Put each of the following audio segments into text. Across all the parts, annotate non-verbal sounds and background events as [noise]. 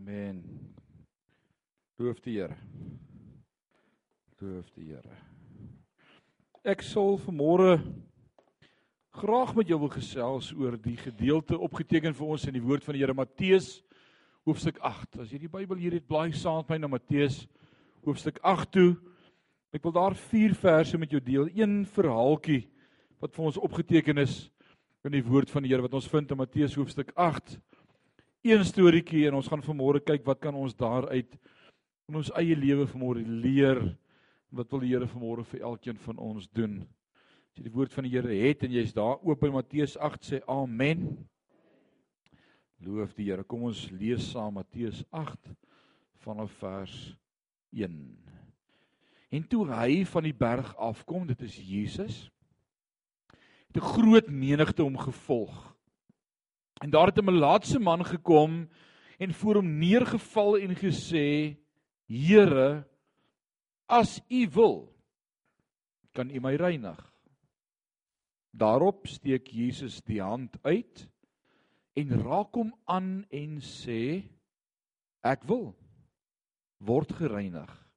Amen. Loof die Here. Loof die Here. Ek sal vanmôre graag met jou wil gesels oor die gedeelte opgeteken vir ons in die woord van die Here Matteus hoofstuk 8. As jy die Bybel hier het, blaai saam met my na Matteus hoofstuk 8 toe. Ek wil daar vier verse met jou deel. Een verhaaltjie wat vir ons opgeteken is in die woord van die Here wat ons vind in Matteus hoofstuk 8 een storieetjie en ons gaan vanmôre kyk wat kan ons daaruit in ons eie lewe vanmôre leer wat wil die Here vanmôre vir elkeen van ons doen. As jy die woord van die Here het en jy's daar oop in Matteus 8 sê amen. Loof die Here. Kom ons lees saam Matteus 8 vanaf vers 1. En toe hy van die berg afkom, dit is Jesus, het 'n groot menigte hom gevolg. En daar het 'n melaatse man gekom en voor hom neergeval en gesê: "Here, as U wil, kan U my reinig." Daarop steek Jesus die hand uit en raak hom aan en sê: "Ek wil word gereinig."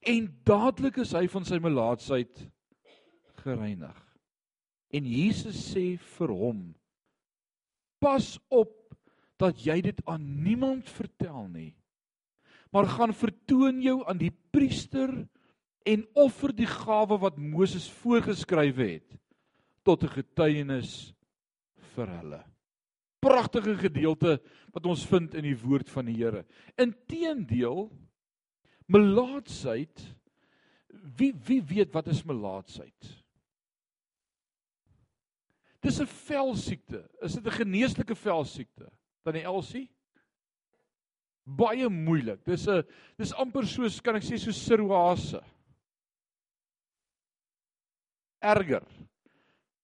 En dadelik is hy van sy melaatsheid gereinig. En Jesus sê vir hom: pas op dat jy dit aan niemand vertel nie. Maar gaan vertoon jou aan die priester en offer die gawe wat Moses voorgeskryf het tot 'n getuienis vir hulle. Pragtige gedeelte wat ons vind in die woord van die Here. Inteendeel melaatsheid wie wie weet wat is melaatsheid? Dis 'n velsiekte. Is dit 'n geneeslike velsiekte? Tannie Elsie? Baie moeilik. Dis 'n dis amper soos kan ek sê so sirrose. Erger.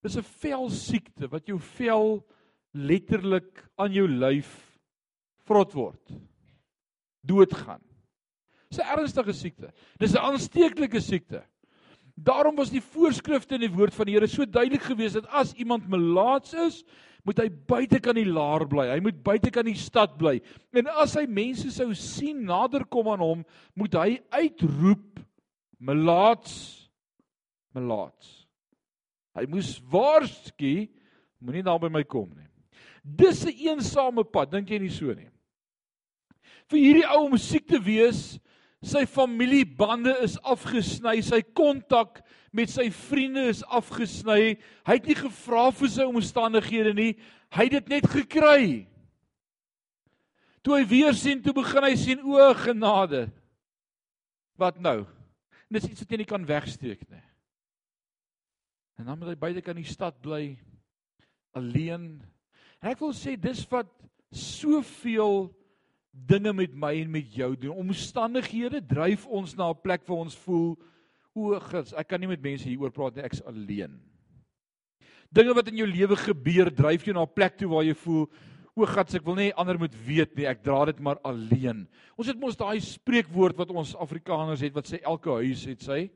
Dis 'n velsiekte wat jou vel letterlik aan jou lyf vrot word. Doodgaan. Dis 'n ernstige siekte. Dis 'n aansteeklike siekte. Daarom was die voorskrifte in die woord van die Here so duidelik geweest dat as iemand melaats is, moet hy buite kan die laar bly. Hy moet buite kan die stad bly. En as hy mense sou sien nader kom aan hom, moet hy uitroep melaats melaats. Hy moes waarsku, moenie daar by my kom nie. Dis 'n eensame pad, dink jy nie so nie? Vir hierdie ou om siek te wees, Sy familiebande is afgesny, sy kontak met sy vriende is afgesny. Hy het nie gevra vir sy omstandighede nie, hy het dit net gekry. Toe hy weer sien, toe begin hy sien o genade. Wat nou? En dis iets wat jy nie kan wegsteek nie. En dan moet hy buite kan die stad bly alleen. En ek wil sê dis wat soveel dinge met my en met jou doen. Omstandighede dryf ons na 'n plek waar ons voel o, gits, ek kan nie met mense hieroor praat nie, ek's alleen. Dinge wat in jou lewe gebeur, dryf jou na 'n plek toe waar jy voel o, gits, ek wil nie ander moet weet nie, ek dra dit maar alleen. Ons het mos daai spreekwoord wat ons Afrikaners het wat sê elke huis het sy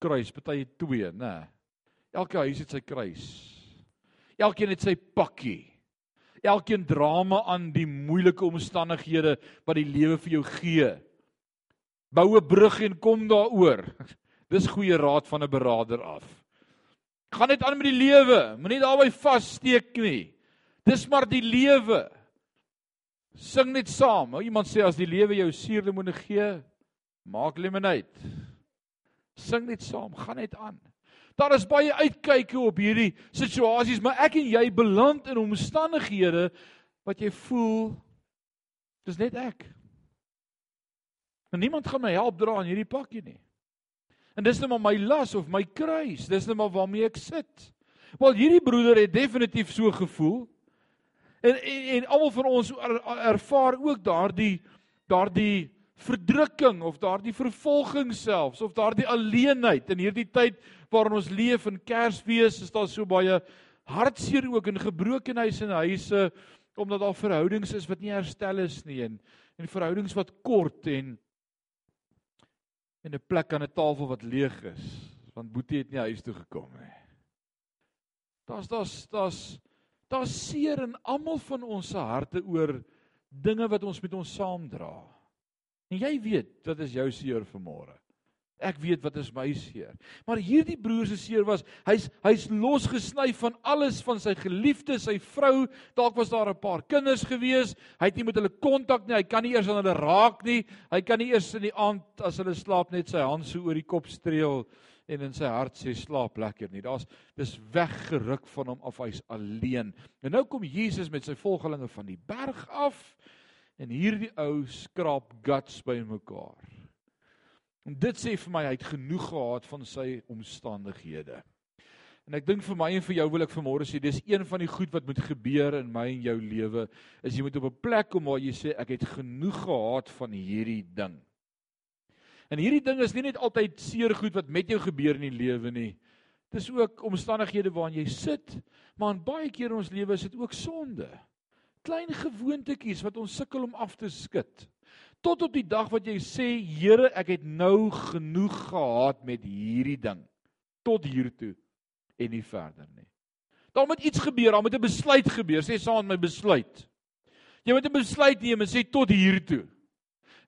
kruis, party twee, nê. Elke huis het sy kruis. Elkeen het sy pakkie. Elkeen drama aan die moeilike omstandighede wat die lewe vir jou gee. Bou 'n brug en kom daaroor. [laughs] Dis goeie raad van 'n beraader af. Gaan net aan met die lewe, moenie daarby vassteek nie. Dis maar die lewe. Sing net saam. Ou iemand sê as die lewe jou suurlemoene gee, maak lemonade. Sing net saam, gaan net aan. Daar is baie uitkyke op hierdie situasies, maar ek en jy beland in omstandighede wat jy voel dis net ek. En niemand gaan my help dra aan hierdie pakkie nie. En dis net maar my las of my kruis, dis net maar waarmee ek sit. Wel hierdie broeder het definitief so gevoel. En en, en almal van ons er, ervaar ook daardie daardie verdrukking of daardie vervolging selfs of daardie alleenheid in hierdie tyd waarin ons leef in Kersfees is daar so baie hartseer ook in gebrokenheid in huise omdat daar verhoudings is wat nie herstel is nie en en verhoudings wat kort en in 'n plek aan 'n tafel wat leeg is want Boetie het nie huis toe gekom nie. Daar's daar's daar's daar's seer in almal van ons se harte oor dinge wat ons met ons saamdra. En jy weet wat is jou seer vanmôre. Ek weet wat is my seer. Maar hierdie broer se seer was hy's hy's losgesny van alles van sy geliefde, sy vrou, dalk was daar 'n paar kinders gewees. Hy het nie met hulle kontak nie. Hy kan nie eers aan hulle raak nie. Hy kan nie eers in die aand as hulle slaap net sy hand so oor die kop streel en in sy hart sê slaap lekker nie. Daar's dis weggeruk van hom af. Hy's alleen. En nou kom Jesus met sy volgelinge van die berg af en hierdie ou skraap guts by mekaar. En dit sê vir my hy het genoeg gehad van sy omstandighede. En ek dink vir my en vir jou wil ek vanmôre sê dis een van die goed wat moet gebeur in my en jou lewe is jy moet op 'n plek kom waar jy sê ek het genoeg gehad van hierdie ding. En hierdie ding is nie net altyd seer goed wat met jou gebeur in die lewe nie. Dis ook omstandighede waarin jy sit, maar in baie keer in ons lewe is dit ook sonde. Klein gewoontetjies wat ons sukkel om af te skud tot op die dag wat jy sê Here, ek het nou genoeg gehad met hierdie ding tot hier toe en nie verder nie. Daar moet iets gebeur, daar moet 'n besluit gebeur. Sê saam met my besluit. Jy moet 'n besluit neem en sê tot hier toe.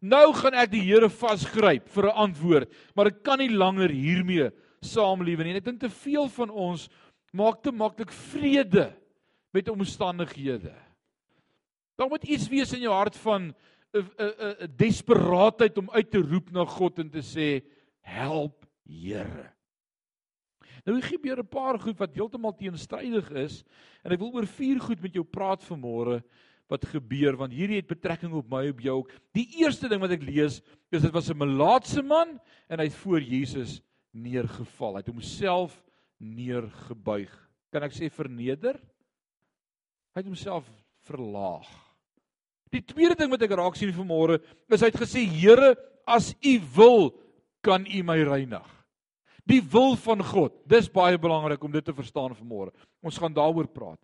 Nou gaan ek die Here vasgryp vir 'n antwoord, maar ek kan nie langer hiermee saamlewe nie. En ek dink te veel van ons maak te maklik vrede met omstandighede. Daar moet iets wees in jou hart van 'n 'n 'n desperaatheid om uit te roep na God en te sê help Here. Nou hier gebeur 'n paar goed wat heeltemal teenstrydig is en ek wil oor vier goed met jou praat vanmôre wat gebeur want hierdie het betrekking op my op jou. Die eerste ding wat ek lees is dit was 'n melaatse man en hy het voor Jesus neergeval. Hy het homself neergebuig. Kan ek sê verneder? Hy het homself verlaag. Die tweede ding wat ek raak sien vanmôre is hy het gesê Here, as U wil, kan U my reinig. Die wil van God. Dis baie belangrik om dit te verstaan vanmôre. Ons gaan daaroor praat.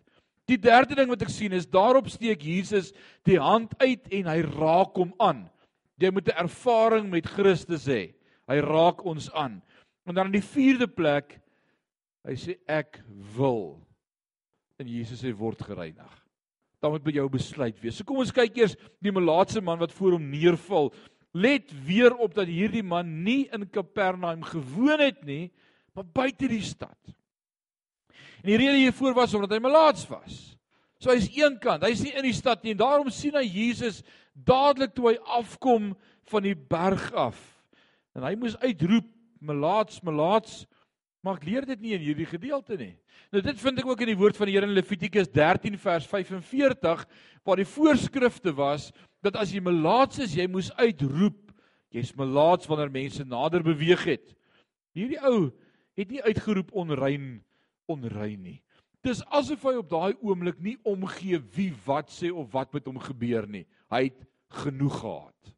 Die derde ding wat ek sien is daarop steek Jesus die hand uit en hy raak hom aan. Jy moet 'n ervaring met Christus hê. Hy raak ons aan. En dan in die vierde plek hy sê ek wil en Jesus sê word gereinig dan moet by jou besluit wees. So kom ons kyk eers die melaatse man wat voor hom neerval. Let weer op dat hierdie man nie in Kapernaum gewoon het nie, maar buite die stad. En die rede hiervoor was omdat hy melaats was. So hy's eenkant, hy's nie in die stad nie en daarom sien hy Jesus dadelik toe hy afkom van die berg af. En hy moes uitroep melaats, melaats, maar ek leer dit nie in hierdie gedeelte nie. Nou dit vind ek ook in die woord van die Here in Levitikus 13 vers 45 waar die voorskrifte was dat as jy melaats is, jy moes uitroep jy's melaats wanneer mense nader beweeg het. Hierdie ou het nie uitgeroep onrein onrein nie. Dis asof hy op daai oomblik nie omgee wie wat sê of wat met hom gebeur nie. Hy het genoeg gehad.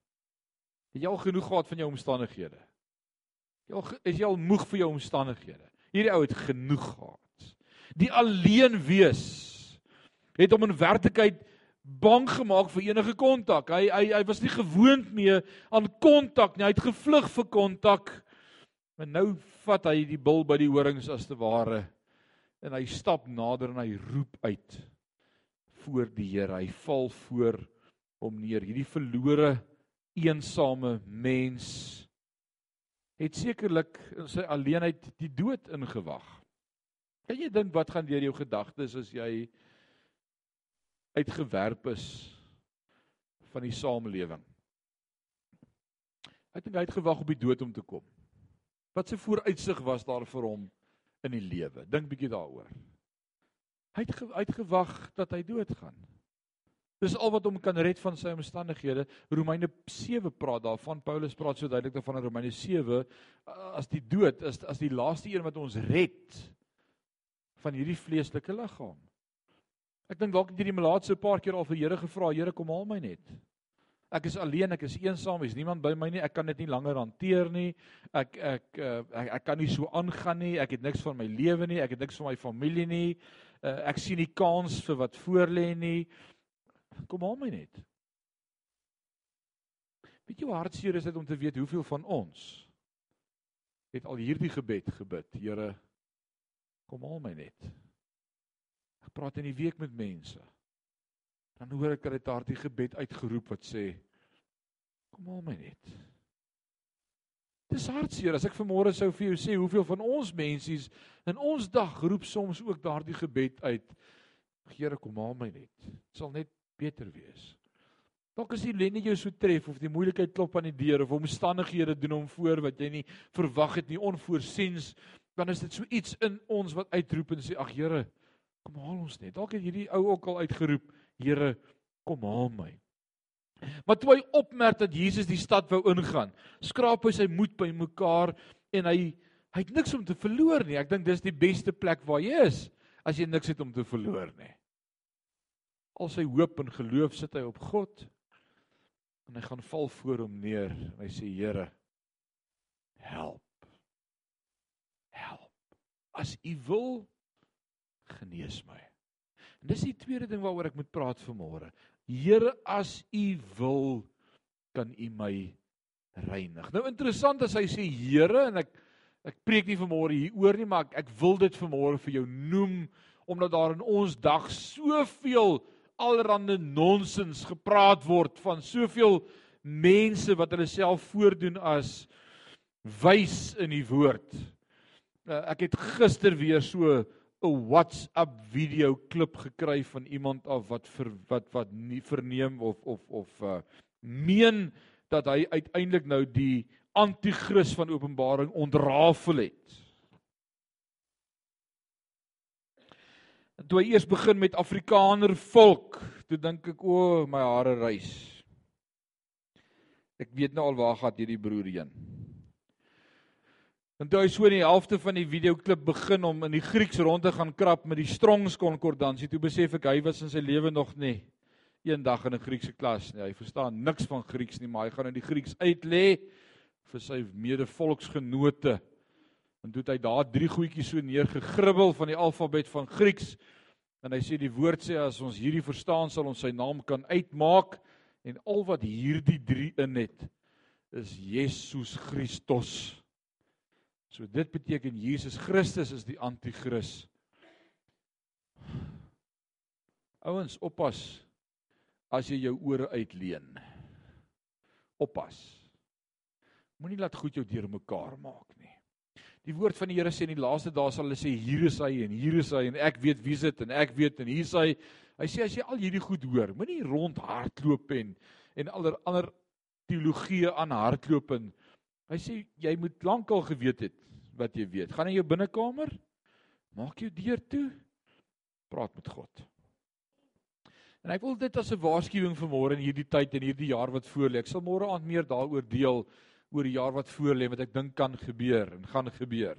Het jy al genoeg gehad van jou omstandighede? Jy al is jy al moeg vir jou omstandighede? Hierdie ou het genoeg gehad die alleen wees het hom in werklikheid bang gemaak vir enige kontak. Hy hy hy was nie gewoond meer aan kontak nie. Hy het gevlug vir kontak. En nou vat hy die bil by die horings as te ware en hy stap nader en hy roep uit voor die Here. Hy val voor hom neer. Hierdie verlore eensame mens het sekerlik in sy alleenheid die dood ingewag. Kan jy dink wat gaan deur jou gedagtes as jy uitgewerp is van die samelewing? Ek dink hy het gewag op die dood om te kom. Wat se vooruitsig was daar vir hom in die lewe? Dink bietjie daaroor. Hy het uitgewag dat hy doodgaan. Dis al wat hom kan red van sy omstandighede. Romeine 7 praat daarvan. Paulus praat so duidelik daarvan in Romeine 7 as die dood is as die laaste een wat ons red van hierdie vleeslike liggaam. Ek dink dalk het hierdie melaatse 'n paar keer al vir Here gevra, Here kom haal my net. Ek is alleen, ek is eensaam, is niemand by my nie. Ek kan dit nie langer hanteer nie. Ek ek uh, ek, ek kan nie so aangaan nie. Ek het niks van my lewe nie. Ek het niks van my familie nie. Uh, ek sien nie kans vir wat voor lê nie. Kom haal my net. Weet jy hoe hartseer is dit om te weet hoeveel van ons het al hierdie gebed gebid, Here Kom haal my net. Ek praat in die week met mense. Dan hoor ek dat dit daardie gebed uitgeroep wat sê kom haal my net. Dis hartseer as ek vanmôre sou vir jou sê hoeveel van ons mensies in ons dag roep soms ook daardie gebed uit. Here kom haal my net. Dit sal net beter wees. Dalk as die lenne jou so tref of die moeilikheid klop aan die deur of omstandighede doen hom voor wat jy nie verwag het nie onvoorsiens, dan is dit so iets in ons wat uitroep en sê ag Here, kom haal ons net. Dalk het hierdie ou ook al uitgeroep, Here, kom haal my. Maar toe hy opmerk dat Jesus die stad wou ingaan, skraap hy sy moed by mekaar en hy hy het niks om te verloor nie. Ek dink dis die beste plek waar jy is as jy niks het om te verloor nie. Al sy hoop en geloof sit hy op God en hy gaan val voor hom neer en hy sê Here help. Help. As U wil genees my. En dis die tweede ding waaroor ek moet praat vanmôre. Here as U wil kan U my reinig. Nou interessant as hy sê Here en ek ek preek nie vanmôre hier oor nie, maar ek, ek wil dit vanmôre vir jou noem omdat daar in ons dag soveel allerlei nonsens gepraat word van soveel mense wat hulle self voordoen as wys in die woord. Uh, ek het gister weer so 'n WhatsApp video klip gekry van iemand af wat vir wat wat nie verneem of of of uh meen dat hy uiteindelik nou die anti-kris van Openbaring ontrafel het. En toe hy eers begin met Afrikaner volk, toe dink ek o, my hare rys. Ek weet nou al waar gaan hierdie broer heen. En toe hy so in die helfte van die videoklip begin om in die Grieks rond te gaan krap met die Strongs konkordansie, toe besef ek hy was in sy lewe nog nie eendag in 'n Griekse klas nie. Hy verstaan niks van Grieks nie, maar hy gaan in die Grieks uitlê vir sy medevolksgenote. En toe het hy daar drie goedjies so neergegribbel van die alfabet van Grieks. En hy sê die woord sê as ons hierdie verstaan sal ons sy naam kan uitmaak en al wat hierdie drie in het is Jesus Christus. So dit beteken Jesus Christus is die anti-kris. Ouens, oppas as jy jou ore uitleen. Oppas. Moenie laat goed jou deurmekaar maak nie. Die woord van die Here sê in die laaste dae sal hulle sê hier is hy en hier is hy en ek weet wie dit en ek weet en hier is hy. Hy sê as jy al hierdie goed hoor, moenie rondhardloop en en ander ander teologie aan hardloop en Hy sê jy moet lankal geweet het wat jy weet. Gaan in jou binnekamer, maak jou deur toe, praat met God. En ek wil dit as 'n waarskuwing vir môre in hierdie tyd en hierdie jaar wat voorlê. Ek sal môre aand meer daaroor deel oor die jaar wat voorlê wat ek dink kan gebeur en gaan gebeur.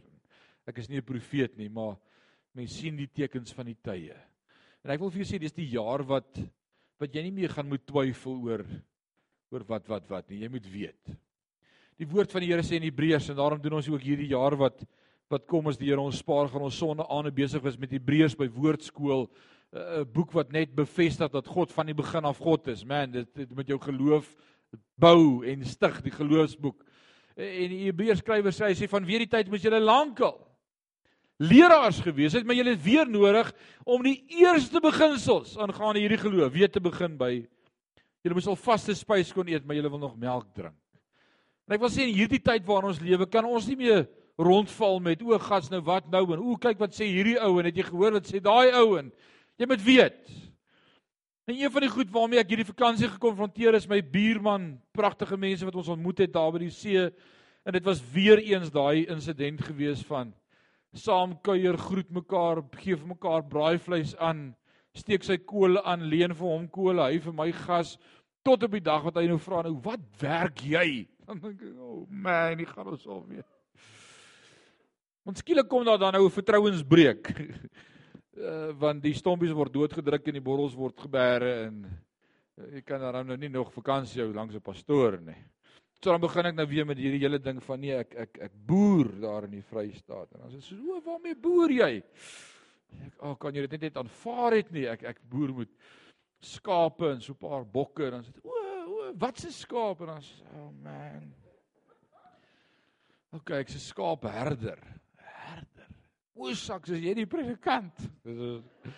Ek is nie 'n profeet nie, maar mense sien die tekens van die tye. En ek wil vir jou sê dis die jaar wat wat jy nie meer gaan moet twyfel oor oor wat wat wat nie. Jy moet weet die woord van die Here sê in Hebreërs en daarom doen ons ook hierdie jaar wat wat kom as die Here ons spaar gaan ons sonde aan besig is met Hebreërs by woordskool 'n boek wat net bevestig dat God van die begin af God is. Man, dit, dit met jou geloof bou en stig die geloofsboek. En die Hebreërs skrywer sê hy sê van weer die tyd moes julle lankal leraars gewees het, maar julle het weer nodig om die eerste beginsels aangaande hierdie geloof weer te begin by julle moes al vaste spys kon eet, maar julle wil nog melk drink. En ek wil sê in hierdie tyd waarin ons lewe, kan ons nie meer rondval met o, gas nou wat nou en o, kyk wat sê hierdie ou en het jy gehoor wat sê daai ou en jy moet weet. En een van die goed waarmee ek hierdie vakansie gekonfronteer is my buurman, pragtige mense wat ons ontmoet het daar by die see en dit was weer eens daai insident gewees van saam kuier, groet mekaar, gee vir mekaar braaivleis aan, steek sy kool aan, leen vir hom kool, hy vir my gas tot op die dag wat hy nou vra nou wat werk jy? [laughs] Dan dink ek, "O oh man, nie gaan ons al weer." Want skielik kom daar dan nou 'n vertrouensbreuk. Uh want die stompies word doodgedruk en die borrels word gebeere en uh, jy kan dan nou nie nog vakansie hou langs 'n pastoor nie. So dan begin ek nou weer met hierdie hele ding van nee, ek ek ek boer daar in die Vrystaat. En dan sê so, "O, waarmee boer jy?" Ek, "O, oh, kan jy dit net net aanvaar het nie? Ek ek boer met skape en so 'n paar bokke." Dan sê, "O, wat se skaap en dan oh man. OK, ek's 'n skaapherder. Herder. O, saks, is jy die predikant?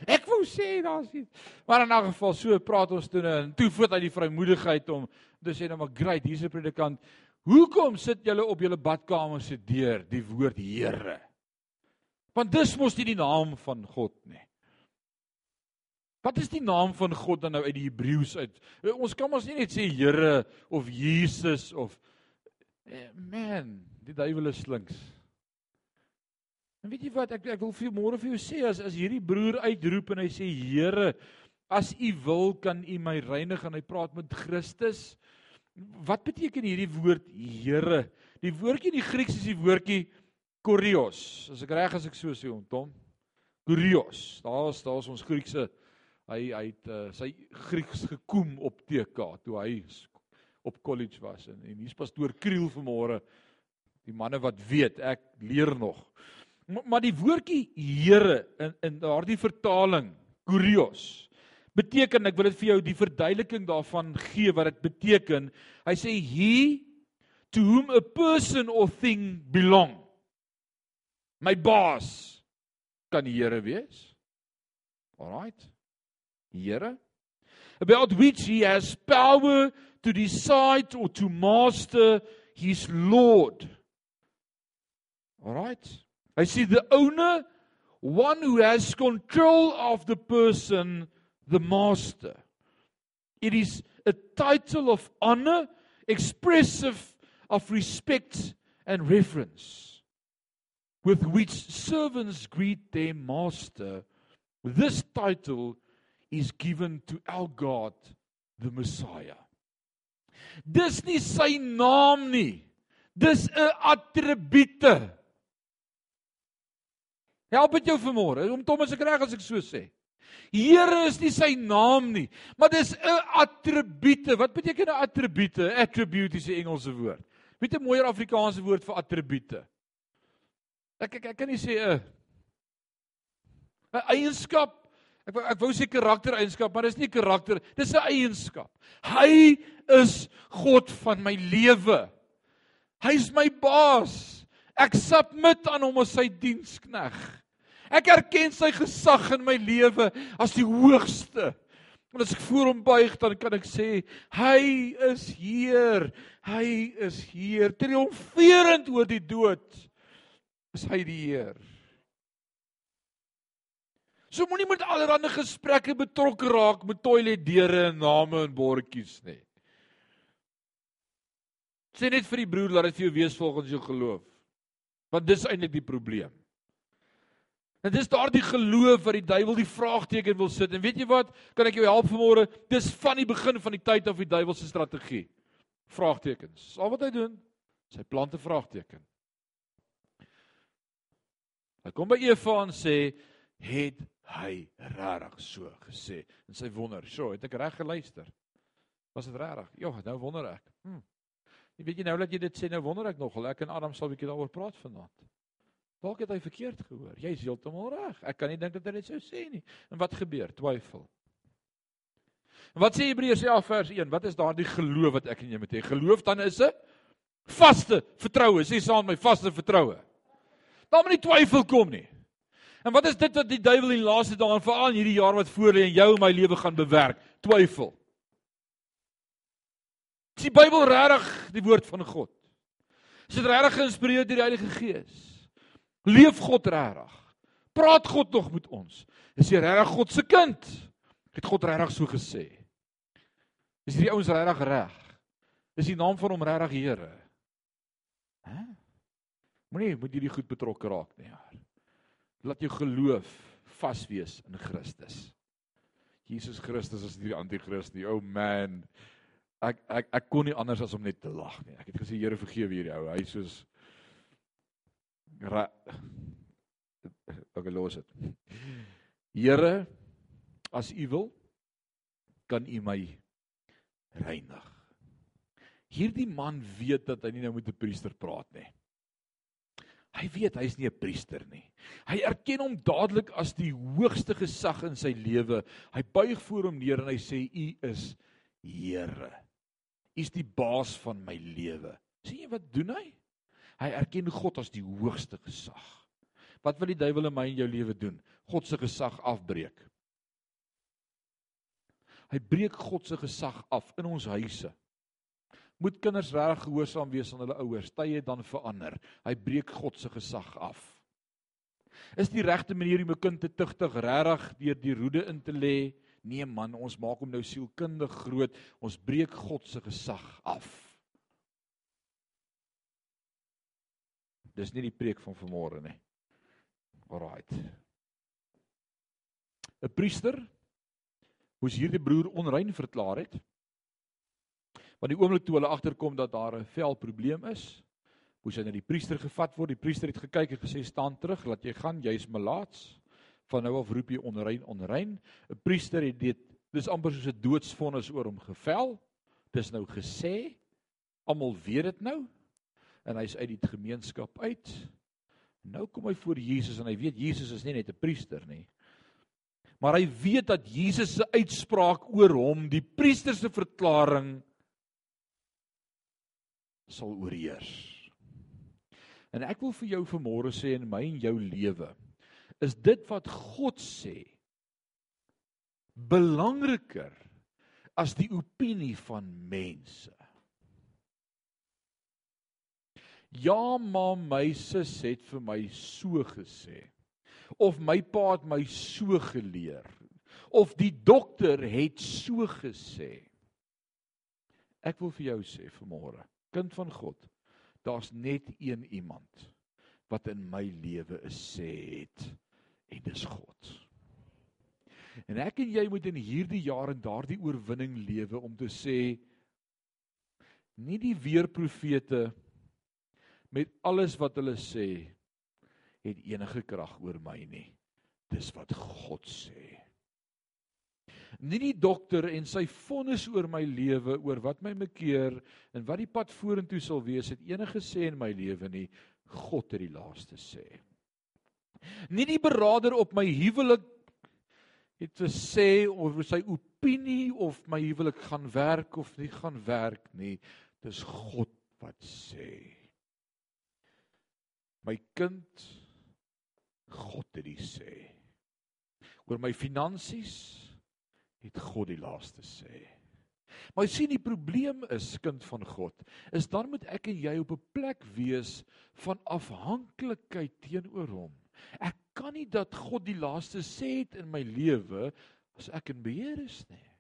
Ek wou sê daar's iets. Maar in 'n geval so praat ons toe en toe voet hy die vrymoedigheid om te sê nou maar great, hier's 'n predikant. Hoekom sit julle op julle badkamer se deur die woord Here? Want dis mos nie die naam van God nie. Wat is die naam van God dan nou uit die Hebreëus uit? Ons kan mos nie net sê Here of Jesus of eh, man, die duiwel is slinks. En weet jy wat ek ek wil vir môre vir jou sê as as hierdie broer uitroep en hy sê Here, as U wil kan U my reinig en hy praat met Christus. Wat beteken hierdie woord Here? Die woordjie in die Grieks is die woordjie kurios. As ek reg as ek so sê, Tom. Kurios. Daar's daar's ons Griekse hy hy het uh, sy Grieks gekoem op TK toe hy op college was en en hier's pastoor Kriel vanmôre die manne wat weet ek leer nog maar die woordjie Here in in daardie vertaling kurios beteken ek wil dit vir jou die verduideliking daarvan gee wat dit beteken. Hy sê he to whom a person or thing belong. My boss kan die Here wees. Alright. Here. About which he has power to decide or to master his lord. All i see the owner one who has control of the person the master it is a title of honor expressive of respect and reverence with which servants greet their master this title is given to our God the Messiah. Dis nie sy naam nie. Dis 'n attribute. Help dit jou vanmôre om Thomas ek reg as ek so sê. Here is nie sy naam nie, maar dis 'n attribute. Wat beteken 'n attribute? Attribute is 'n Engelse woord. Weet 'n mooier Afrikaanse woord vir attribute? Ek ek ek kan nie sê 'n 'n eienskap Ek ek wou sê karaktereienskap, maar dis nie karakter, dis 'n eienskap. Hy is God van my lewe. Hy's my baas. Ek submit aan hom as sy dienskneg. Ek erken sy gesag in my lewe as die hoogste. En as ek voor hom buig, dan kan ek sê, hy is Heer. Hy is Heer. Triomferend oor die dood. Is hy die Heer? So moenie met allerlei gesprekke betrokke raak met toiletdeure en name en bordjies nie. Sê net vir die broer dat dit vir jou wees volgens jou geloof. Want dis eintlik die probleem. Dit is daardie geloof wat die duiwel die vraagteken wil sit. En weet jy wat? Kan ek jou help vanmôre? Dis van die begin van die tyd af die duiwel se strategie. Vraagtekens. Al wat hy doen, sy plante vraagteken. Hy kom by Eva en sê, "Het hy regtig so gesê en sy wonder, "So, het ek reg geluister?" Was dit regtig? Ja, nou wonder ek. Hm. Jy weet jy nou dat jy dit sê, nou wonder ek nogal. Ek en Adam sal 'n bietjie daaroor praat vanaand. Dalk het hy verkeerd gehoor. Jy's heeltemal reg. Ek kan nie dink dat hy dit sou sê nie. En wat gebeur? Twyfel. Wat sê Hebreërs 11 vers 1? Wat is daardie geloof wat ek en jy moet hê? Geloof dan is 'n vaste vertroue. Sê saam met my vaste vertroue. Daar moet nie twyfel kom nie. En wat is dit wat die duiwel in die laaste dae en veral in hierdie jaar wat voor lê en jou en my lewe gaan bewerk? Twyfel. Is die Bybel regtig die woord van God? Is dit regtig geïnspireer deur die Heilige Gees? Leef God regtig? Praat God nog met ons? Is jy regtig God se kind? Het God regtig so gesê? Is hierdie ouens regtig reg? Is die naam van hom regtig Here? Hæ? Moenie moet hierdie goed betrokke raak nie, Here laat jou geloof vas wees in Christus. Jesus Christus is die anti-kris nie. Oh man. Ek ek ek kon nie anders as om net te lag nie. Ek het gesê Here vergewe hierdie ou. Hy soos Ek los dit. Here, as U wil, kan U my reinig. Hierdie man weet dat hy nie nou met 'n priester praat nie. Hy weet hy's nie 'n priester nie. Hy erken hom dadelik as die hoogste gesag in sy lewe. Hy buig voor hom neer en hy sê u is Here. U is die baas van my lewe. sien jy wat doen hy? Hy erken God as die hoogste gesag. Wat wil die duiwel in my en jou lewe doen? God se gesag afbreek. Hy breek God se gesag af in ons huise. Moet kinders reg gehoorsaam wees aan hulle ouers, tye dan verander. Hy breek God se gesag af. Is die regte manier om 'n kind te tugtig regtig deur die roede in te lê? Nee man, ons maak hom nou sielkundig groot. Ons breek God se gesag af. Dis nie die preek van vanmôre nie. Alraight. 'n Priester moes hierdie broer onrein verklaar het. Want die oomblik toe hulle agterkom dat daar 'n velprobleem is, moes hy na die priester gevat word. Die priester het gekyk en gesê: "Staan terug, laat jy gaan, jy's melaats. Van nou af roep jy onrein, onrein." 'n Priester het dit dis amper soos 'n doodsvonnis oor hom gevel. Dis nou gesê. Almal weet dit nou. En hy's uit die gemeenskap uit. Nou kom hy voor Jesus en hy weet Jesus is nie net 'n priester nie maar hy weet dat Jesus se uitspraak oor hom, die priester se verklaring sal oorheers. En ek wil vir jou vanmôre sê in my en jou lewe is dit wat God sê belangriker as die opinie van mense. Ja, maar my sus het vir my so gesê of my pa het my so geleer of die dokter het so gesê. Ek wil vir jou sê vanmôre, kind van God, daar's net een iemand wat in my lewe 'n sê het en dis God. En ek en jy moet in hierdie jaar en daardie oorwinning lewe om te sê nie die weerprofete met alles wat hulle sê het enige krag oor my nie. Dis wat God sê. Nie die dokter en sy vonnis oor my lewe oor wat my mekeer en wat die pad vorentoe sal wees het enige sê in my lewe nie. God het die laaste sê. Nie die beraader op my huwelik het te sê oor sy opinie of my huwelik gaan werk of nie gaan werk nie. Dis God wat sê. My kind God het dit sê. Oor my finansies het God die laaste sê. Maar sien die probleem is kind van God, is dan moet ek en jy op 'n plek wees van afhanklikheid teenoor hom. Ek kan nie dat God die laaste sê het in my lewe as ek in beheer is nie.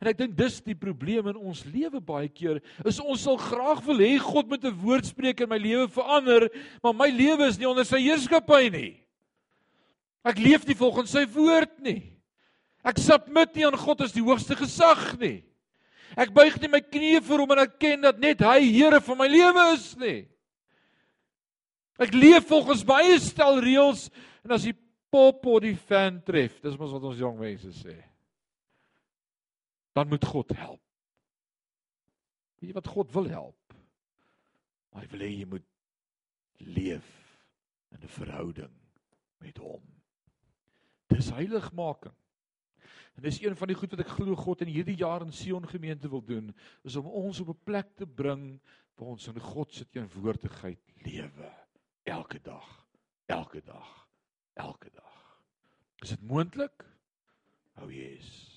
En ek dink dis die probleem in ons lewe baie keer. Is ons sal graag wil hê God moet 'n woord spreek en my lewe verander, maar my lewe is nie onder sy heerskappy nie. Ek leef nie volgens sy woord nie. Ek submit nie aan God as die hoogste gesag nie. Ek buig nie my knieë voor hom en erken dat net hy Here van my lewe is nie. Ek leef volgens my eie stel reëls en as die pop of die fan tref, dis mos wat ons jong mense sê dan moet God help. Weet jy wat God wil help? Maar hy wil hê jy moet leef in 'n verhouding met hom. Dis heiligmaking. En dis een van die goed wat ek glo God in hierdie jaar in Sion gemeente wil doen, is om ons op 'n plek te bring waar ons in God se teenwoordigheid lewe elke dag, elke dag, elke dag. Is dit moontlik? O, oh, Jesus.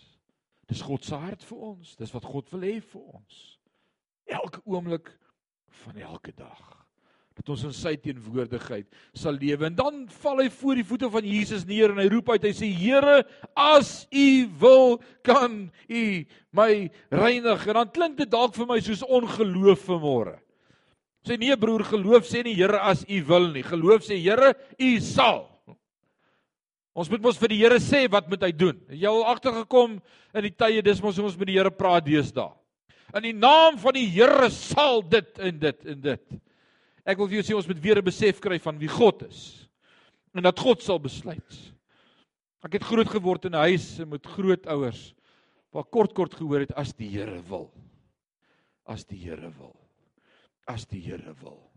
Dis God se hart vir ons. Dis wat God wil hê vir ons. Elke oomblik van elke dag. Dat ons in sy teenwoordigheid sal lewe. En dan val hy voor die voete van Jesus neer en hy roep uit. Hy sê Here as u wil kan u my reinig. En dan klink dit dalk vir my soos ongeloof vanmôre. Sê nee broer geloof sê nie Here as u wil nie. Geloof sê Here u sal Ons moet mos vir die Here sê wat moet hy doen. Jy al agtergekom in die tye dis mos ons met die Here praat deesdae. In die naam van die Here sal dit en dit en dit. Ek wil vir jou sê ons moet weer 'n besef kry van wie God is en dat God sal besluit. Ek het groot geword in 'n huis met grootouers waar kort kort gehoor het as die Here wil. As die Here wil. As die Here wil.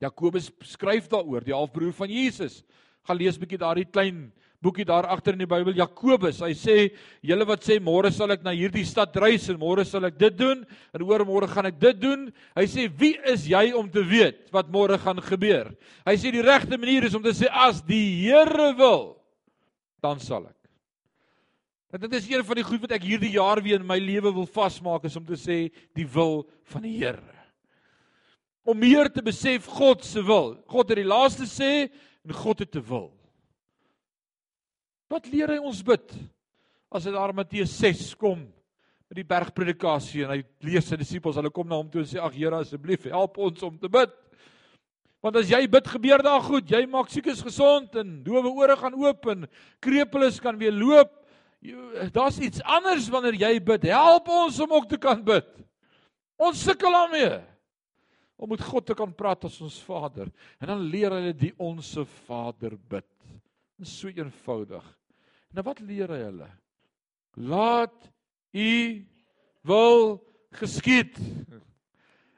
Jakobus skryf daaroor, die halfbroer van Jesus gaan lees bietjie daardie klein boekie daar agter in die Bybel Jakobus. Hy sê julle wat sê môre sal ek na hierdie stad reis en môre sal ek dit doen en oor môre gaan ek dit doen. Hy sê wie is jy om te weet wat môre gaan gebeur? Hy sê die regte manier is om te sê as die Here wil, dan sal ek. En dit is een van die goed wat ek hierdie jaar weer in my lewe wil vasmaak is om te sê die wil van die Here. Om meer te besef God se wil. God het die laaste sê en God het te wil. Wat leer hy ons bid? As hy daar Matteus 6 kom met die bergpredikasie en hy lees sy disippels, hulle kom na hom toe en sê ag Here asseblief help ons om te bid. Want as jy bid gebeur daar goed, jy maak siekes gesond en dowe ore gaan oop en krepeles kan weer loop. Daar's iets anders wanneer jy bid. Help ons om ook te kan bid. Ons sukkel daarmee om met God te kan praat as ons Vader. En dan leer hulle die onsse Vader bid. Dit is so eenvoudig. Nou wat leer hy hulle? Laat u wil geskied.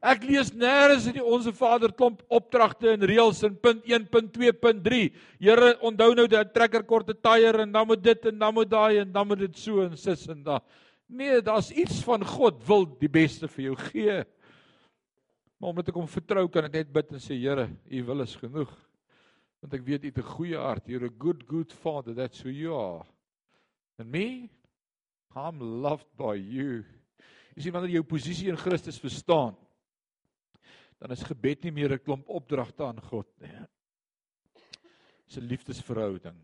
Ek lees nêrens in die onsse Vader klomp opdragte en reëls in punt 1.2.3. Here, onthou nou dat trekker korte tyre en dan moet dit en dan moet daai en dan moet dit so en sis en da. Nee, daar's iets van God wil die beste vir jou gee. Maar omdat ek hom vertrou, kan ek net bid en sê, Here, u wil is genoeg want ek weet u het 'n goeie hart. You're a good good father. That's who you are. And me, I'm loved by you. Jy sien wanneer jy jou posisie in Christus verstaan, dan is gebed nie meer 'n klomp opdragte aan God nie. Dis 'n liefdesverhouding.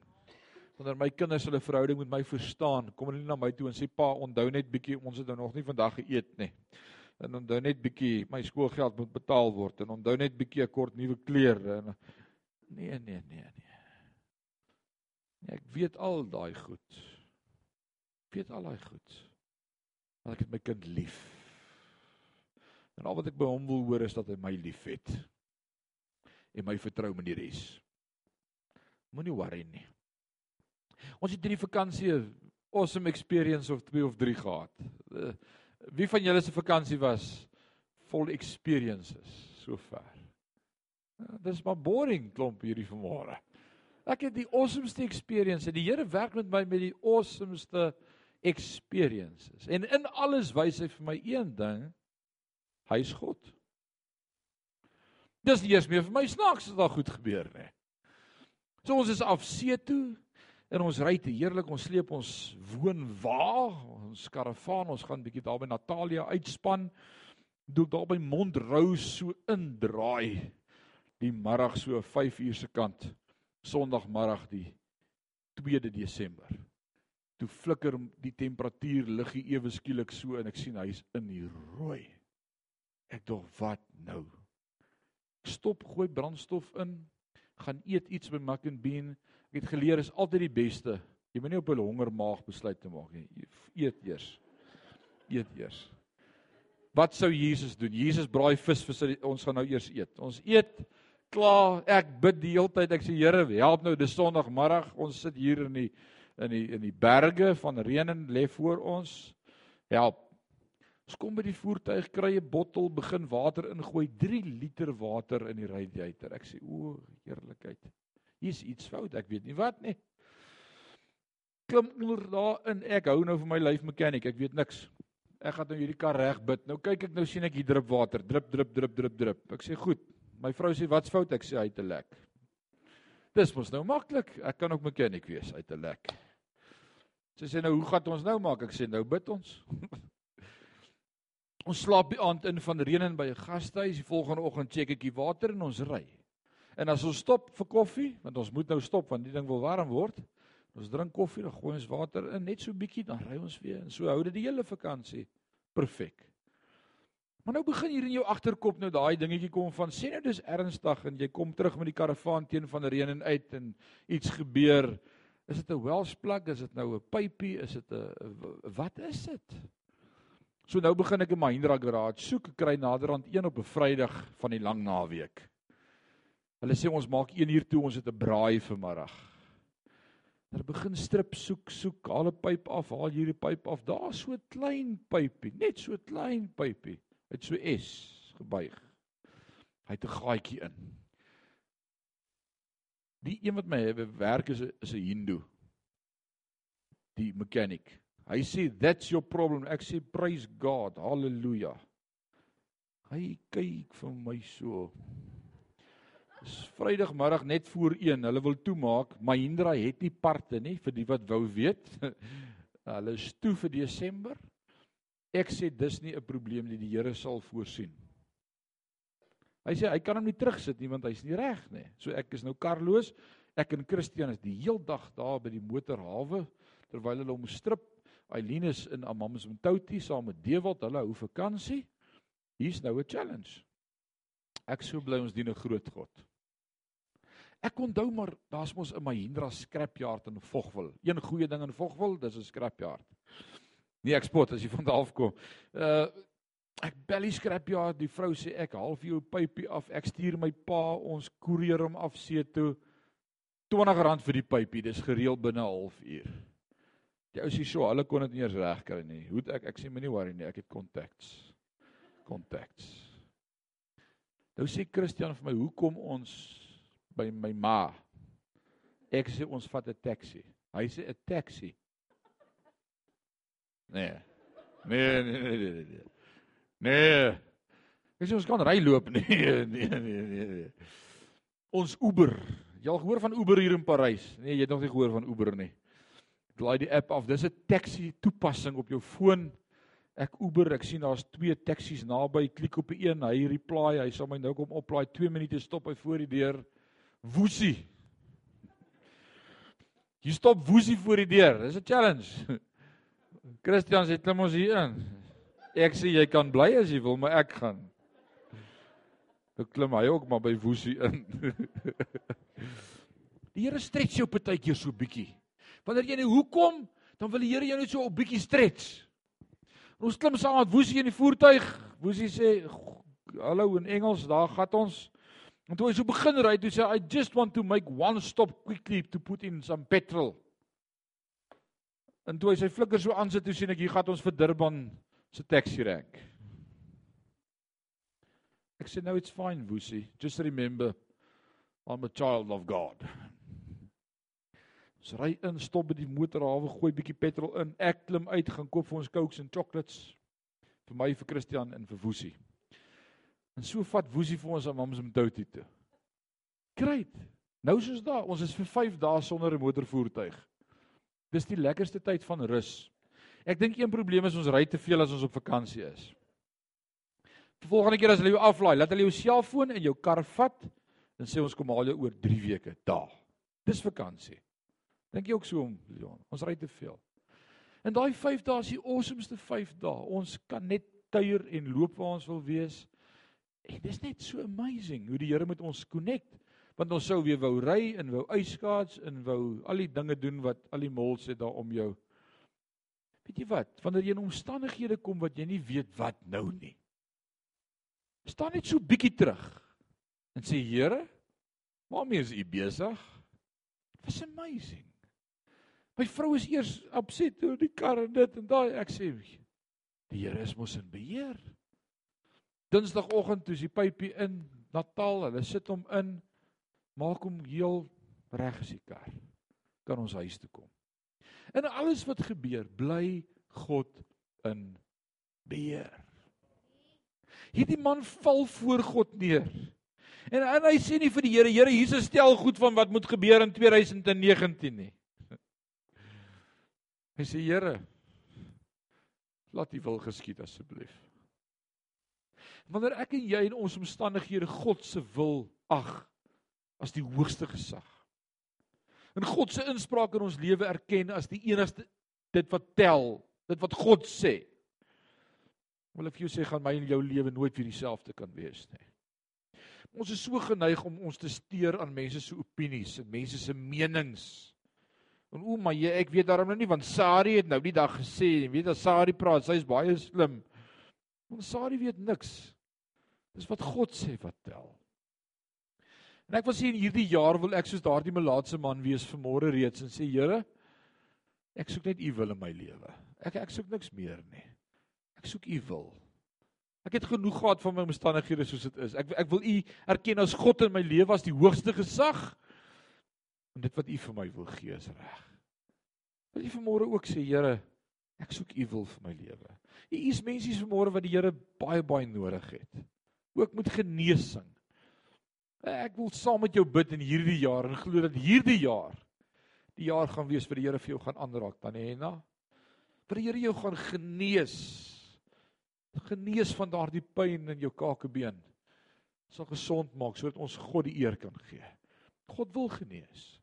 Wanneer my kinders hulle verhouding met my verstaan, kom hulle nie na my toe en sê pa, onthou net bietjie, ons het nou nog nie vandag geëet nie. En onthou net bietjie, my skoolgeld moet betaal word en onthou net bietjie 'n kort nuwe klere en Nee, nee, nee, nee. Nee, ek weet al daai goed. Ek weet al daai goed. Want ek het my kind lief. En al wat ek by hom wil hoor is dat hy my liefhet. En my vertrou in die res. Moenie worry nie. Ons het hierdie vakansie 'n awesome experience of 2 of 3 gehad. Wie van julle se vakansie was vol experiences sover? Ja, dis maar boring klomp hierdie vanmôre. Ek het die awesomeste experience. Die Here werk met my met die awesomeste experiences. En in alles wys hy vir my een ding. Hy's God. Dis nie eers meer vir my snaaks as dit goed gebeur nie. So ons is af see toe en ons ry te heerlik. Ons sleep ons woonwa, ons karavaan. Ons gaan bietjie daar by Natalia uitspan. Doek daar by Montrose so indraai die middag so 5 uur se kant Sondagmiddag die 2de Desember. Toe flikker die temperatuur liggie ewe skielik so en ek sien hy's in die rooi. Ek dog wat nou? Stop, gooi brandstof in, gaan eet iets by Mac and Bean. Het geleer is altyd die beste. Jy moet nie op 'n honger maag besluit te maak nie. Eet eers. Eet eers. Wat sou Jesus doen? Jesus braai vis vir ons gaan nou eers eet. Ons eet klaar. Ek bid die hele tyd. Ek sê Here, help nou. Dis Sondagmiddag. Ons sit hier in die in die in die berge van Renen lê voor ons. Help. Ons kom by die voertuig, kry 'n bottel, begin water ingooi, 3 liter water in die radiator. Ek sê o, heerlikheid. Hier's iets fout. Ek weet nie wat nie. Klim onder daarin. Ek hou nou vir my lyf mechanic. Ek weet niks. Ek gaan nou hierdie kar reg bid. Nou kyk ek nou sien ek hier drup water, drup drup drup drup drup. Ek sê goed. My vrou sê wat's fout? Ek sê hy het 'n lek. Dis mos nou maklik. Ek kan ook mechanic wees uit 'n lek. Sy sê nou hoe gaan ons nou maak? Ek sê nou bid ons. [laughs] ons slaap die aand in van reën in by 'n gastehuis. Die volgende oggend check ek die water en ons ry. En as ons stop vir koffie, want ons moet nou stop want die ding wil warm word. Ons drink koffie, dan gooi ons water in, net so bietjie, dan ry ons weer. En so hou dit die hele vakansie. Perfek. Maar nou begin hier in jou agterkop nou daai dingetjie kom van sê nou dis ernstig en jy kom terug met die karavaan teen van reën en uit en iets gebeur. Is dit 'n welsplug? Is dit nou 'n pypie? Is dit 'n wat is dit? So nou begin ek in Mahindra Garage soek, kry naderhand een op 'n Vrydag van die lang naweek. Hulle sê ons maak 1 uur toe, ons het 'n braai vanmiddag. Hulle begin strip soek, soek, haal 'n pyp af, haal hierdie pyp af. Daar's so 'n klein pypie, net so 'n klein pypie het so S gebuig. Hy het 'n gaatjie in. Die een wat my werk is is 'n Hindu. die mechanic. Hy sê that's your problem. Ek sê praise God. Halleluja. Hy kyk vir my so. Vrydagmiddag net voor 1. Hulle wil toemaak. Mahindra het nie parte nie vir die wat wou weet. [laughs] Hulle is toe vir Desember. Ek sê dis nie 'n probleem nie. Die Here sal voorsien. Hy sê hy kan hom nie terugsit nie want hy's nie reg nie. So ek is nou karloos. Ek en Christian is die heel dag daar by die motorhawe terwyl hulle hom strip. Eileen is in Amams Mtouti saam met Dewald. Hulle hou vakansie. Hier's nou 'n challenge. Ek sou bly ons dien 'n groot God. Ek onthou maar daar's mos 'n Mahindra scrapyard in Vogwel. Een goeie ding in Vogwel, dis 'n scrapyard. Nee, ek spot as jy van daar af kom. Uh ek bel die scrapyard, die vrou sê ek half jou pypie af. Ek stuur my pa ons koerier hom af see toe. R20 vir die pypie, dis gereël binne 'n halfuur. Die ou sê so, hulle kon dit nie eens regkry nie. Hoe ek ek sê moenie worry nie, ek het contacts. Contacts. Nou sê Christian vir my, "Hoekom ons by my ma?" Ek sê ons vat 'n taxi. Hy sê 'n taxi. Nee. Nee, nee, nee, nee. Nee. nee. Ek sê ons kan ry loop [laughs] nie. Nee, nee, nee, nee. Ons Uber. Jy al gehoor van Uber hier in Parys? Nee, jy het nog nie gehoor van Uber nie. Laai die app af. Dis 'n taxi toepassing op jou foon. Ek Uber, ek sien daar's twee taksies naby. Klik op die een, hy reply, hy sal my nou kom oplaai. 2 minute stop hy voor die deur. Woesie. Jy stop woesie voor die deur. Dis 'n challenge. [laughs] Christian sê klim ons hier in. Ek sê jy kan bly as jy wil, maar ek gaan. Ek klim hy ook maar by woesie in. [laughs] die Here stretch jou partykeer so bietjie. Wanneer jy nou hoekom, dan wil die Here jou net so 'n bietjie stretch. Ons klim saam met woesie in die voertuig. Woesie sê hallo in Engels, daar gaan ons. En toe hy so begin ry, toe sê I just want to make one stop quickly to put in some petrol. En toe hy sy flikker so aansit, toe sien ek hier gaan ons vir Durban se taxi rank. Ek sê nou it's fine, Woesie. Just remember I'm a child of God. Ons ry in, stop by die motorhawe, gooi bietjie petrol in. Ek klim uit, gaan koop vir ons cokes en chocolates vir my vir Christian en vir Woesie. En so vat Woesie vir ons aan Mams Mtouti toe. Great. Nou is ons daar. Ons is vir 5 dae sonder 'n motorvoertuig. Dis die lekkerste tyd van rus. Ek dink een probleem is ons ry te veel as ons op vakansie is. Die volgende keer as hulle jou aflaai, laat hulle jou selfoon in jou kar vat en sê ons kom haal jou oor 3 weke daar. Dis vakansie. Dink jy ook so om Leon? Ons ry te veel. En daai 5 dae is die awesomeste 5 dae. Ons kan net kuier en loop waar ons wil wees. En dis net so amazing hoe die Here met ons connect want ons sou weer wou ry en wou yskaats en wou al die dinge doen wat al die mols het daar om jou. Weet jy wat? Wanneer jy in omstandighede kom wat jy nie weet wat nou nie. Staan net so bietjie terug en sê Here, waarmee is U besig? Was amazing. My vrou is eers opset oor die kar en dit en daai ek sê die Here is mos in beheer. Dinsdagoggend toe is die pypie in Natal, hulle sit hom in maak hom heel reg as die kar kan ons huis toe kom. En alles wat gebeur, bly God in beheer. Hierdie man val voor God neer. En, en hy sê nie vir die Here, Here, 'n stel goed van wat moet gebeur in 2019 nie. Hy sê, Here, laat U wil geskied asseblief. Wanneer ek en jy in ons omstandighede God se wil ag as die hoogste gesag. En God se inspraak in ons lewe erken as die enigste dit wat tel, dit wat God sê. Wil ek vir jou sê gaan my en jou lewe nooit weer dieselfde kan wees nie. Ons is so geneig om ons te steur aan mense se opinies en mense se menings. En o my ek weet daarom nou nie want Sari het nou die dag gesê, jy weet as Sari praat, sy is baie slim. Want Sari weet niks. Dis wat God sê wat tel. En ek wil sê in hierdie jaar wil ek soos daardie melaatse man wees vanmôre reeds en sê Here, ek soek net U wil in my lewe. Ek ek soek niks meer nie. Ek soek U wil. Ek het genoeg gehad van my omstandighede soos dit is. Ek ek wil U erken as God in my lewe as die hoogste gesag. En dit wat U vir my wil gee is reg. Wil jy vanmôre ook sê, Here, ek soek U wil vir my lewe. Hier is mense vanmôre wat die Here baie baie nodig het. Ook met genesing. Ek wil saam met jou bid in hierdie jaar en glo dat hierdie jaar die jaar gaan wees vir die Here vir jou gaan aanraak, Tanena. Vir die Here jou gaan genees. Genees van daardie pyn in jou kakebeen. Sal gesond maak sodat ons God die eer kan gee. God wil genees.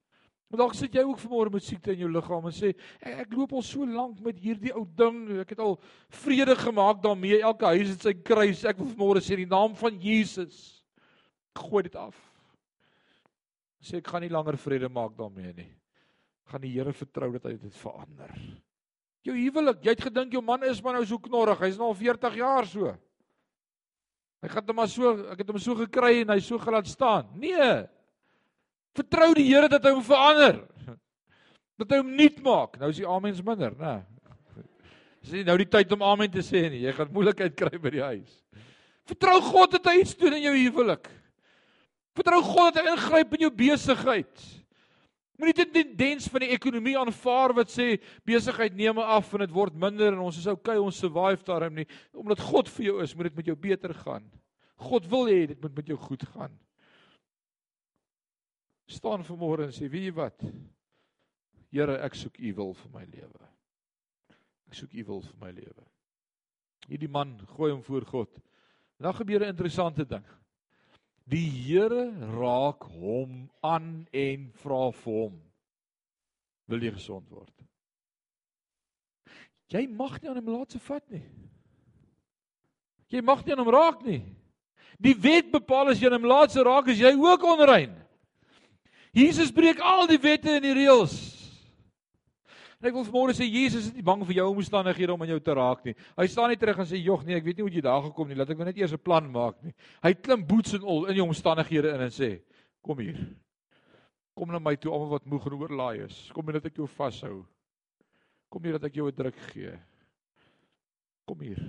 Maar dalk sit jy ook vanmôre met siekte in jou liggaam en sê ek, ek loop al so lank met hierdie ou ding. Ek het al vrede gemaak daarmee. Elke huis het sy kruis. Ek wil vanmôre sê in die naam van Jesus gooi dit af. Sê ek gaan nie langer vrede maak daarmee nie. Gaan die Here vertrou dat hy dit verander. Jou huwelik, jy het gedink jou man is maar nou so knorrig. Hy's nou al 40 jaar so. Hy gaan hom maar so, ek het hom so gekry en hy so gelaat staan. Nee. Vertrou die Here dat hy hom verander. Dat hy hom nuut maak. Nou is die amens minder, né? Dis nie nou die tyd om amen te sê nie. Jy gaan moeilikheid kry by die huis. Vertrou God dat hy iets doen in jou huwelik. Vertrou God dat hy ingryp in jou besigheid. Moenie dit tendens van die ekonomie aanvaar wat sê besigheid neem af en dit word minder en ons is okay, ons survive daarom nie. Omdat God vir jou is, moet dit met jou beter gaan. God wil hê dit moet met jou goed gaan staan vanmôre en sê, "Wie wat? Here, ek soek U wil vir my lewe. Ek soek U wil vir my lewe." Hierdie man gooi hom voor God. En dan gebeur 'n interessante ding. Die Here raak hom aan en vra vir hom: "Wil jy gesond word?" Jy mag nie aan hom laat se vat nie. Jy mag nie aan hom raak nie. Die wet bepaal as jy aan hom laat se raak, is jy ook onrein. Jesus breek al die wette en die reëls. En ek wil vanmôre sê Jesus is nie bang vir jou omstandighede om aan jou te raak nie. Hy staan nie terug en sê jog nee, ek weet nie hoe jy daar gekom nie. Laat ek nou net eers 'n plan maak nie. Hy klim boots en al in jou omstandighede in en sê kom hier. Kom na my toe almal wat moeg en oorlaai is. Kom hier dat ek jou vashou. Kom hier dat ek jou 'n druk gee. Kom hier.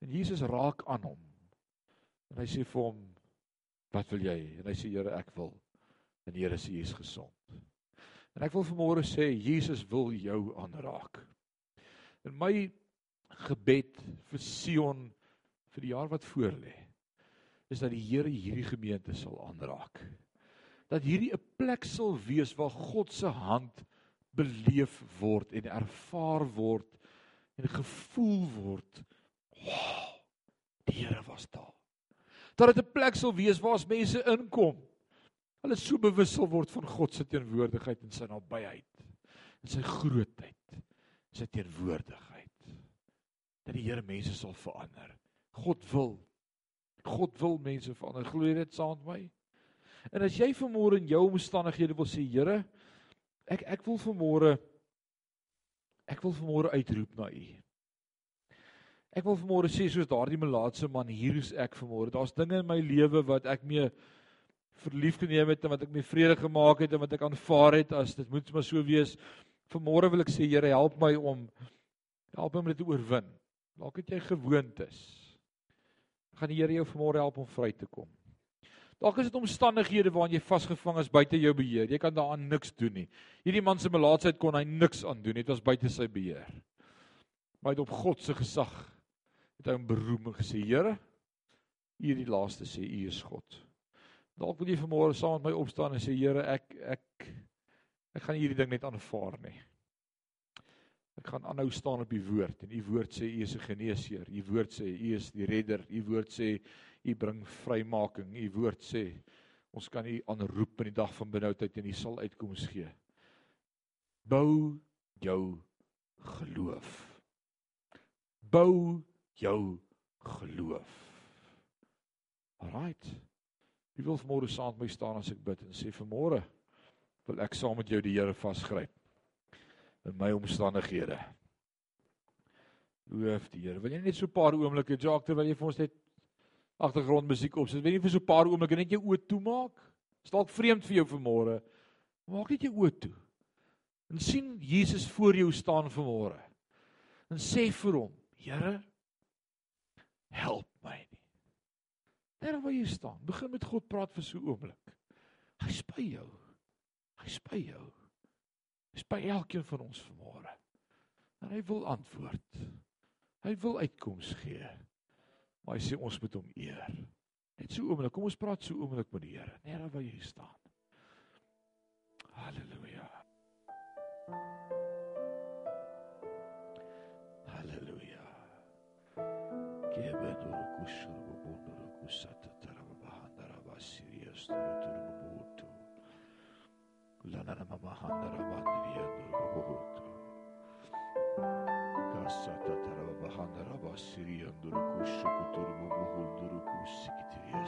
En Jesus raak aan hom. En hy sê vir hom wat wil jy? En hy sê Here, ek wil en Here sê jy is gesond. En ek wil vanmôre sê Jesus wil jou aanraak. In my gebed vir Sion vir die jaar wat voorlê is dat die Here hierdie gemeente sal aanraak. Dat hierdie 'n plek sal wees waar God se hand beleef word en ervaar word en gevoel word. Wow, die Here was daar. Dat dit 'n plek sal wees waar as mense inkom Hulle so bewus sal word van God se teenwoordigheid en sy nabyheid en sy grootheid, sy teenwoordigheid. Dat die Here mense sal verander. God wil God wil mense verander. Glo jy dit saam met my? En as jy vanmôre in jou omstandighede wil sê, Here, ek ek wil vanmôre ek wil vanmôre uitroep na U. Ek wil vanmôre sê soos daardie melaatse man, hier is ek vanmôre. Daar's dinge in my lewe wat ek mee verlief geneem het en wat ek mee vrede gemaak het en wat ek aanvaar het as dit moet maar so wees. Vanmôre wil ek sê Here help my om help my om dit te oorwin. Dalk het jy gewoontes. Gaan die Here jou vanmôre help om vry te kom. Dalk is dit omstandighede waarin jy vasgevang is buite jou beheer. Jy kan daaraan niks doen nie. Hierdie man se melaatsheid kon hy niks aan doen. Dit was buite sy beheer. Maar hy het op God se gesag het hy hom beroem en gesê: "Here, U die laaste sê U is God." Dalk wil jy vanmôre saam met my opstaan en sê Here, ek ek ek gaan hierdie ding net aanvaar nie. Ek gaan aanhou staan op u woord en u woord sê u is 'n geneesheer. U woord sê u is die redder. U woord sê u bring vrymaking. U woord sê ons kan u aanroep in die dag van benoudheid en u sal uitkoms gee. Bou jou geloof. Bou jou geloof. Alraight. Wie wil vanmôre saam met my staan as ek bid en sê vanmôre wil ek saam met jou die Here vasgryp in my omstandighede. Loof die Here. Wil jy net so 'n paar oomblikke Jacques terwyl jy vir ons net agtergrondmusiek opsit. Wil jy vir so 'n paar oomblikke net jou oë toemaak? Is dalk vreemd vir jou vanmôre. Maak net jou oë toe. En sien Jesus voor jou staan vanmôre. En sê vir hom: Here, help Daar waar jy staan, begin met God praat vir so 'n oomblik. Hy spy jou. Hy spy jou. Dis by elkeen van ons vanmôre. En hy wil antwoord. Hy wil uitkoms gee. Maar hy sê ons moet hom eer. Net so oomblik, kom ons praat so oomblik met die Here. Net daar waar jy staan. Halleluja. Halleluja. Gebe dor kushur sata taraba bahandara basiriye stara turumu buhutu. Lanana mama handara bandiriye durumu buhutu. Kasata taraba bahandara basiriye durumu kuşu kuturumu buhunduru kuşu gitiriye.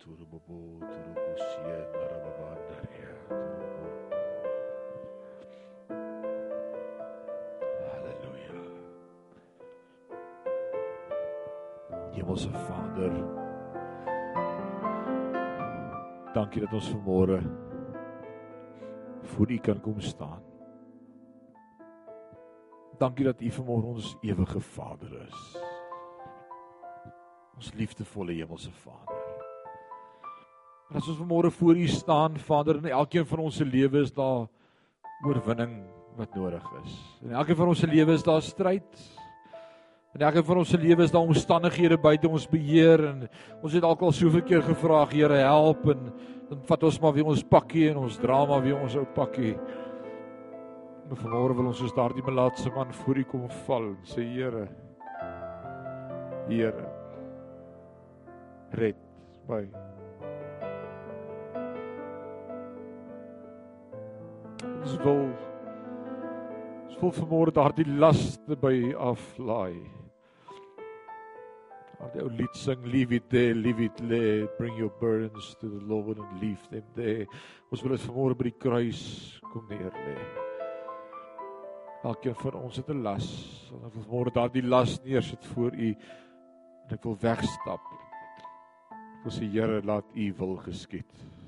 Turu kusien narababandaria turu Halleluja. Hemelse Vader. Dankie dat ons vanmôre voor U kan kom staan. Dankie dat U vanmôre ons ewige Vader is. Ons liefdevolle Hemelse Vader. En as ons vanmôre voor U staan, Vader, in elkeen van ons se lewe is daar oorwinning wat nodig is. In elkeen van ons se lewe is daar stryd. In elkeen van ons se lewe is daar omstandighede buite ons beheer en ons het alkal soveel keer gevra, Here, help en dan vat ons maar weer ons pakkie en ons dra maar weer ons ou pakkie. Maar vanmôre wil ons soos daardie melaatse man voor U kom val en sê, Here, Here, red my. Ons wil ons wil vanmôre daardie laste by aflaai. Daardie ou lied sing leave it there, leave it lay, bring your burdens to the Lord and leave them there. Ons wil dit vanmôre by die kruis kom neer lê. Elkeen van ons het 'n las. Ek wil vanmôre daardie las neersit voor U en ek wil wegstap. Ek wil sê Here, laat U wil geskied.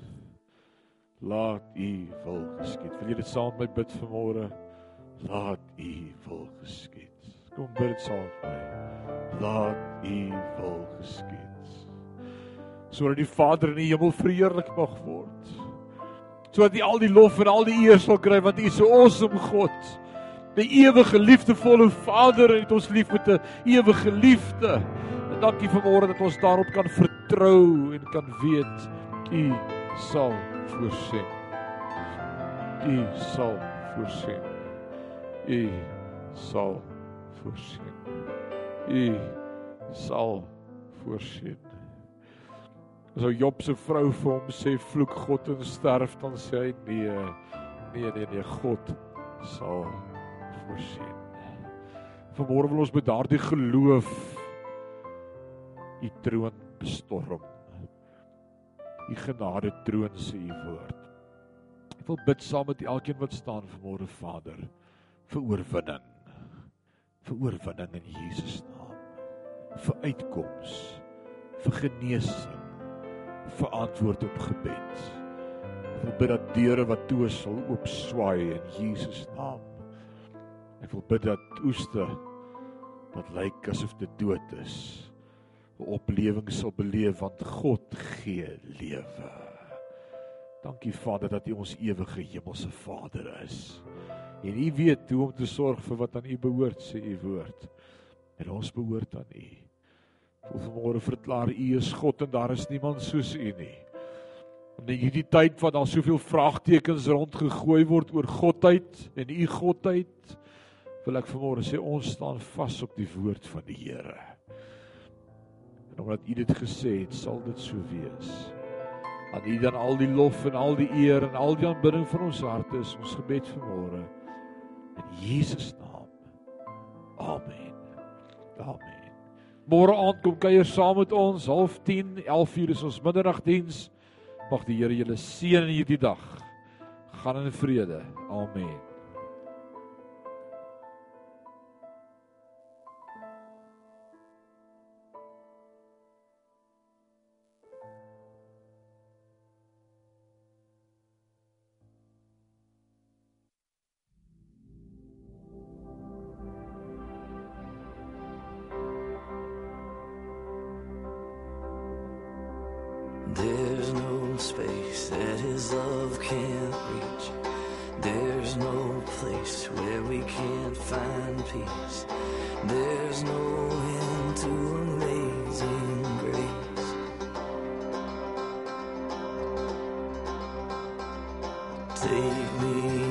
Laat U wil geskied. Wil jy dit saam met my bid vanmôre? Laat U wil geskied. Kom bid dit saam met my. Laat U wil geskied. Sodat die Vader in die hemel verheerlik mag word. Sodat U al die lof en al die eer sal kry want U is so awesome God. Die ewige liefdevolle Vader het ons lief met 'n ewige liefde. En dankie vanmôre dat ons daarop kan vertrou en kan weet U sal voorsien. U sal voorsien. U sal voorsien. U sal voorsien. As ou Job se vrou vir hom sê vloek God en sterf dan sê hy nee. Nee nee nee God sal voorsien. Vanmôre wil ons met daardie geloof u troon bestorm. U genade troon sê u woord. Ek wil bid saam met elkeen wat staan vanmôre Vader vir oorwinning. Vir oorwinning in Jesus naam. Vir uitkoms, vir genesing, vir antwoord op gebed. Ek wil bid dat deure wat toe is sal oopswaai in Jesus naam. Ek wil bid dat oeste wat lyk asof dit dood is, oplewing sal beleef want God gee lewe. Dankie Vader dat U ons ewige hemelse Vader is. En U weet hoe om te sorg vir wat aan U behoort, sê U woord. En ons behoort aan U. Vanmôre verklaar U is God en daar is niemand soos U nie. In hierdie tyd wat daar soveel vraagtekens rondgegooi word oor godheid en U godheid, wil ek vanmôre sê ons staan vas op die woord van die Here. En omdat U dit gesê het, sal dit so wees. Aan U dan al die lof en al die eer en al die aanbidding van ons harte is ons gebed vanmôre. In Jesus naam. Amen. Amen. Môre aand kom kuier saam met ons, 09:30, 11:00 is ons middagdiens. Mag die Here julle seën in hierdie dag. Gaan in vrede. Amen. Take me